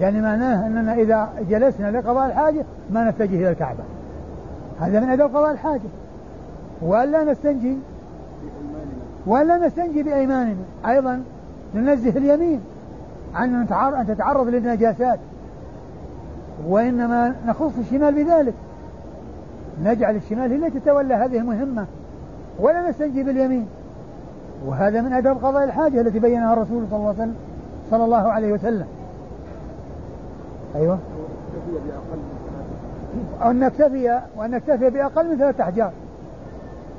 يعني معناه أننا إذا جلسنا لقضاء الحاجة ما نتجه إلى الكعبة. هذا من أدب قضاء الحاجة. وألا نستنجي. وألا نستنجي بأيماننا. أيضا ننزه اليمين. عن أن تتعرض للنجاسات. وإنما نخص الشمال بذلك. نجعل الشمال هي التي تتولى هذه المهمة. ولا نستنجي باليمين. وهذا من أدب قضاء الحاجة التي بينها الرسول صلى الله عليه وسلم صلى الله عليه وسلم. أو أن نكتفي وأن نكتفي بأقل من ثلاثة أحجار.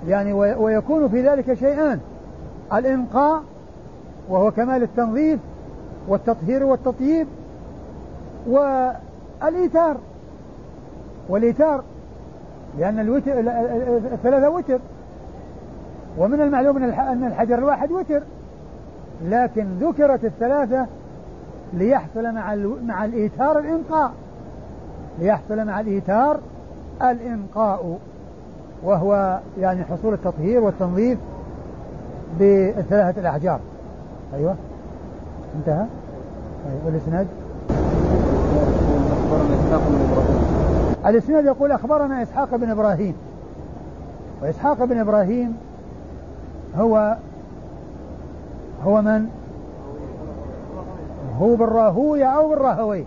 يعني ويكون في ذلك شيئان. الإنقاء وهو كمال التنظيف والتطهير والتطييب والإيتار والإيتار لأن الوتر الثلاثة وتر. ومن المعلوم أن الحجر الواحد وتر. لكن ذكرت الثلاثة ليحصل مع مع الإيتار الإنقاء. ليحصل مع الإيتار الإنقاء. وهو يعني حصول التطهير والتنظيف بالثلاثة الأحجار. أيوة. انتهى أيوة. والإسناد الإسناد يقول أخبرنا إسحاق بن إبراهيم وإسحاق بن إبراهيم هو هو من؟ هو بالراهوية بالراهوي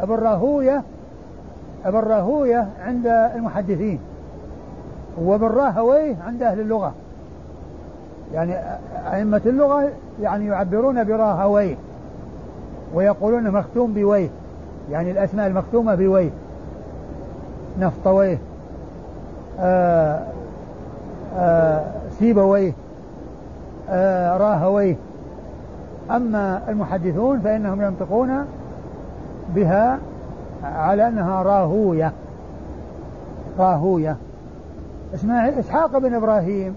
بالراهوية بالراهوية عند المحدثين وبالراهوي عند أهل اللغة يعني أئمة اللغة يعني يعبرون براهويه ويقولون مختوم بويه يعني الأسماء المختومة بويه نفطويه آه آه سيبويه آه راهويه أما المحدثون فإنهم ينطقون بها على أنها راهوية راهوية. إسماعيل إسحاق بن إبراهيم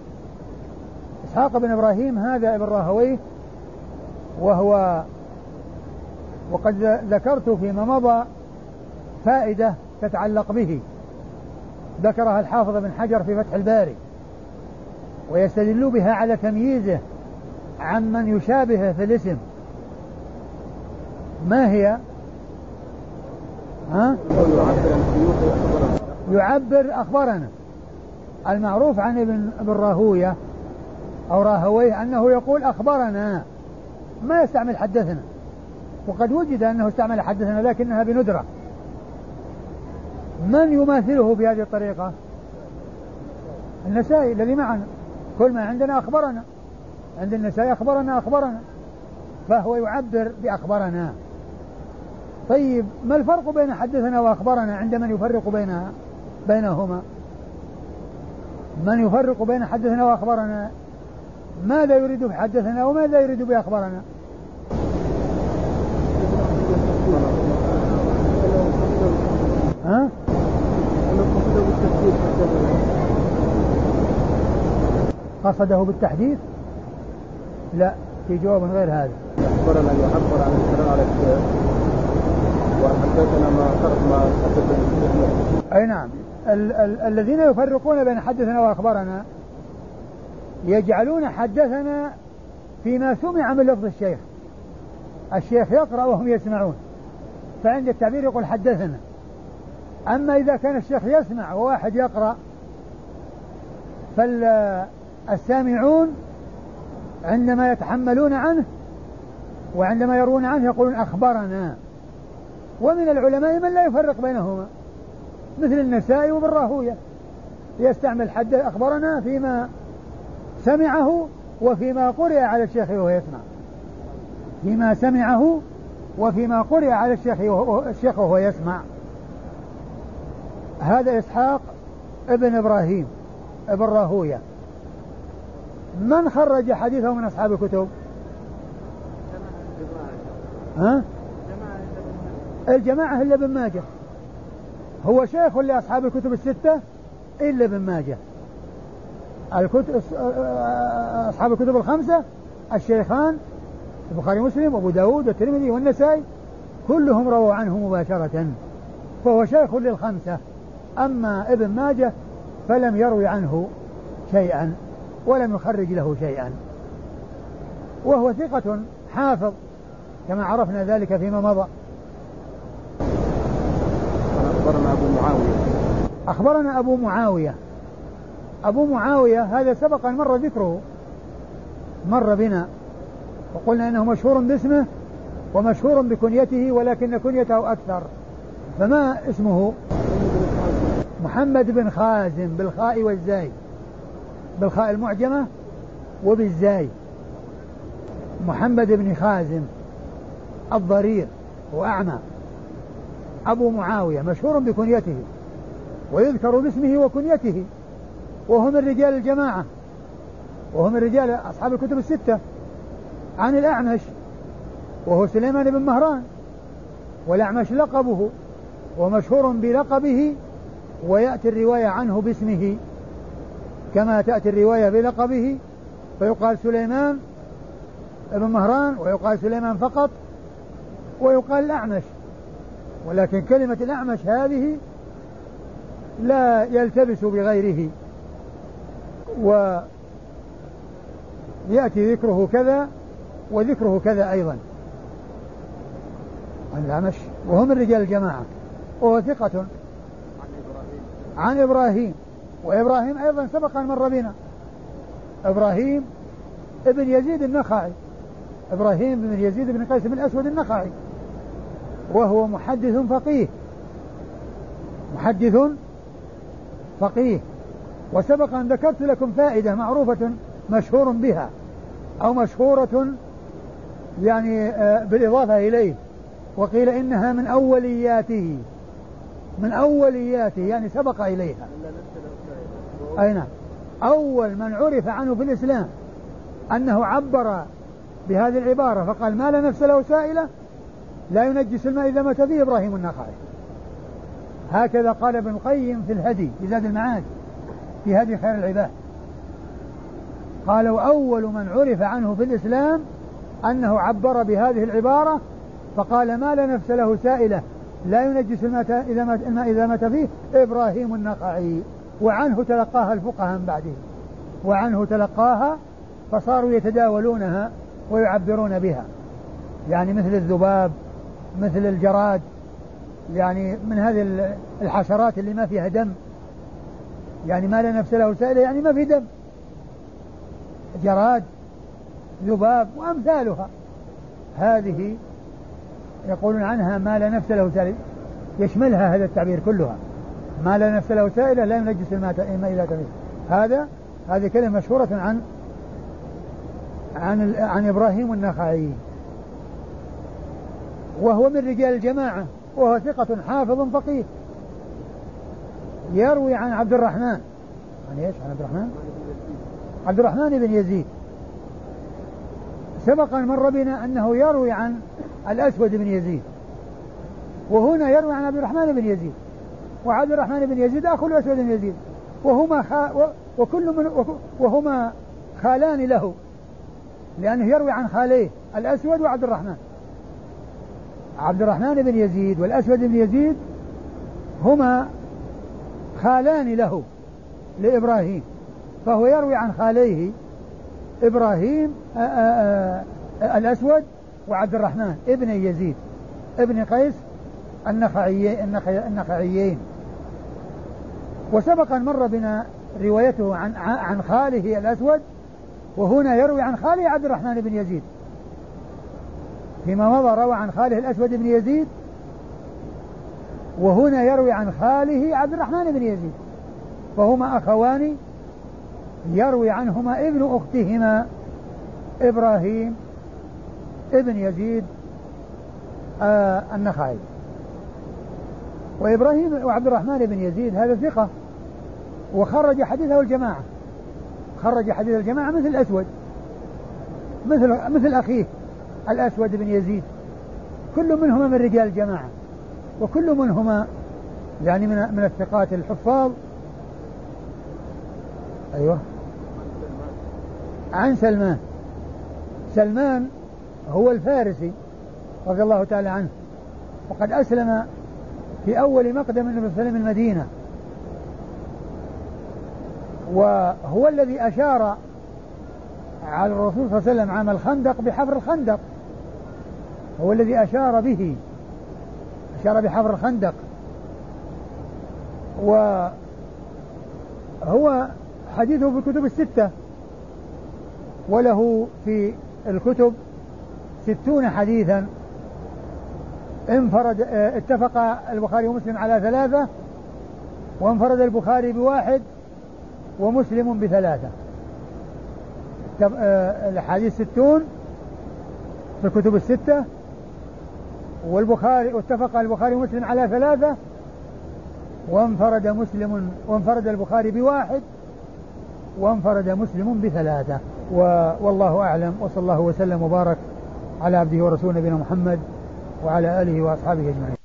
إسحاق بن إبراهيم هذا ابن راهويه وهو وقد ذكرت فيما مضى فائدة تتعلق به. ذكرها الحافظ بن حجر في فتح الباري ويستدل بها على تمييزه عمن يشابهه في الاسم. ما هي؟ ها؟ يعبر أخبرنا المعروف عن ابن ابن راهوية. أو راهويه أنه يقول أخبرنا. ما يستعمل حدثنا. وقد وجد أنه استعمل حدثنا لكنها بندرة. من يماثله بهذه الطريقة؟ النسائي الذي معنا. كل ما عندنا أخبرنا. عند النسائي أخبرنا أخبرنا. فهو يعبر بأخبرنا. طيب ما الفرق بين حدثنا وأخبرنا عند من يفرق بينها بينهما؟ من يفرق بين حدثنا وأخبرنا؟ ماذا يريد بحدثنا وماذا يريد بأخبرنا ها؟ قصده بالتحديث؟ لا في جواب غير هذا. أخبرنا أن يعبر عن الكلام على وحدثنا ما ما حدث أي نعم. ال- ال- الذين يفرقون بين حدثنا وأخبرنا يجعلون حدثنا فيما سمع من لفظ الشيخ. الشيخ يقرأ وهم يسمعون. فعند التعبير يقول حدثنا. أما إذا كان الشيخ يسمع وواحد يقرأ فالسامعون عندما يتحملون عنه وعندما يروون عنه يقولون أخبرنا. ومن العلماء من لا يفرق بينهما. مثل النسائي وابن راهوية يستعمل حد أخبرنا فيما سمعه وفيما قرئ على الشيخ وهو يسمع. فيما سمعه وفيما قرئ على الشيخ وهو, الشيخ وهو يسمع. هذا إسحاق ابن إبراهيم ابن راهوية. من خرج حديثه من أصحاب الكتب؟ ها؟ الجماعة إلا ابن ماجه. هو شيخ لأصحاب الكتب الستة إلا ابن ماجه. الكتب أصحاب الكتب الخمسة الشيخان البخاري ومسلم وأبو داود والترمذي والنسائي كلهم رووا عنه مباشرة فهو شيخ للخمسة. أما ابن ماجه فلم يروي عنه شيئا ولم يخرج له شيئا. وهو ثقة حافظ كما عرفنا ذلك فيما مضى. أخبرنا أبو معاوية. أخبرنا أبو معاوية. أبو معاوية هذا سبق أن مر ذكره. مر بنا. وقلنا أنه مشهور باسمه ومشهور بكنيته ولكن كنيته أكثر. فما اسمه؟ محمد بن خازم بالخاء والزاي. بالخاء المعجمة وبالزاي. محمد بن خازم الضرير وأعمى. أبو معاوية مشهور بكنيته ويذكر باسمه وكنيته. وهو من رجال الجماعة. وهو من رجال أصحاب الكتب الستة. عن الأعمش وهو سليمان بن مهران. والأعمش لقبه ومشهور بلقبه ويأتي الرواية عنه باسمه. كما تأتي الرواية بلقبه فيقال سليمان بن مهران ويقال سليمان فقط ويقال الأعمش. ولكن كلمة الأعمش هذه لا يلتبس بغيره. ويأتي ذكره كذا وذكره كذا أيضا. عن الأعمش وهو من رجال الجماعة. وهو ثقة. عن إبراهيم. وإبراهيم أيضا سبق أن مر بنا. إبراهيم ابن يزيد النخعي. إبراهيم بن يزيد بن قيس بن الأسود النخعي. وهو محدث فقيه. محدث فقيه. وسبق أن ذكرت لكم فائدة معروفة مشهور بها أو مشهورة يعني آه، بالإضافة إليه. وقيل إنها من أولياته من أولياته يعني سبق إليها. أي نعم. أول من عرف عنه في الإسلام أنه عبر بهذه العبارة فقال ما لا نفس له سائلة لا ينجس الماء إذا مات فيه إبراهيم النخعي. هكذا قال ابن القيم في الهدي في زاد المعاد في هدي خير العباد. قالوا أول من عرف عنه في الإسلام أنه عبر بهذه العبارة فقال ما لا نفس له سائلة لا ينجس الماء إذا مات, الماء إذا مات فيه إبراهيم النخعي. وعنه تلقاها الفقهاء من بعده. وعنه تلقاها فصاروا يتداولونها ويعبرون بها. يعني مثل الذباب مثل الجراد يعني من هذه الحشرات اللي ما فيها دم. يعني ما لا نفس له سائلة يعني ما في دم. جراد ذباب وأمثالها. هذه يقولون عنها ما لا نفس له سائلة. يشملها هذا التعبير كلها. ما لا نفس له سائلة لا ينجس الماء إذا تميز هذا هذه كلمة مشهورة عن عن عن إبراهيم النخعي. وهو من رجال الجماعة. وهو ثقة حافظ فقيه. يروي عن عبد الرحمن. عن إيش؟ عن عبد الرحمن؟ عبد الرحمن بن يزيد. سبق أن مر بنا أنه يروي عن الأسود بن يزيد. وهنا يروي عن عبد الرحمن بن يزيد. وعبد الرحمن بن يزيد أخو الأسود بن يزيد. وهما خا وكل من وهما خالان له. لأنه يروي عن خاليه الأسود وعبد الرحمن. عبد الرحمن بن يزيد والأسود بن يزيد هما خالان له لإبراهيم فهو يروي عن خاليه إبراهيم آآ آآ الأسود وعبد الرحمن ابن يزيد ابن قيس النخعي النخعيين. وسبق أن مر بنا روايته عن عن خاله الأسود وهنا يروي عن خاله عبد الرحمن بن يزيد. فيما مضى روى عن خاله الأسود بن يزيد وهنا يروي عن خاله عبد الرحمن بن يزيد. فهما أخوان يروي عنهما ابن أختهما إبراهيم ابن يزيد آه النخعي. وإبراهيم وعبد الرحمن بن يزيد هذا ثقة. وخرج حديثه الجماعة. خرج حديث الجماعة مثل الأسود. مثل مثل أخيه الأسود بن يزيد. كل منهما من رجال الجماعة. وكل منهما يعني من من الثقات الحفاظ. أيوه. عن سلمان. سلمان هو الفارسي رضي الله تعالى عنه. وقد أسلم في أول مقدم النبي صلى الله المدينة. وهو الذي أشار على الرسول صلى الله عليه وسلم عام الخندق بحفر الخندق. هو الذي أشار به. أشار بحفر الخندق. وهو حديثه في الكتب الستة. وله في الكتب ستون حديثا. انفرد اتفق البخاري ومسلم على ثلاثة. وانفرد البخاري بواحد ومسلم بثلاثة. آه، الأحاديث ستون في الكتب الستة. والبخاري واتفق البخاري ومسلم على ثلاثة. وانفرد مسلم وانفرد البخاري بواحد وانفرد مسلم بثلاثة. والله أعلم وصلى الله وسلم وبارك على عبده ورسوله نبينا محمد وعلى آله وأصحابه أجمعين.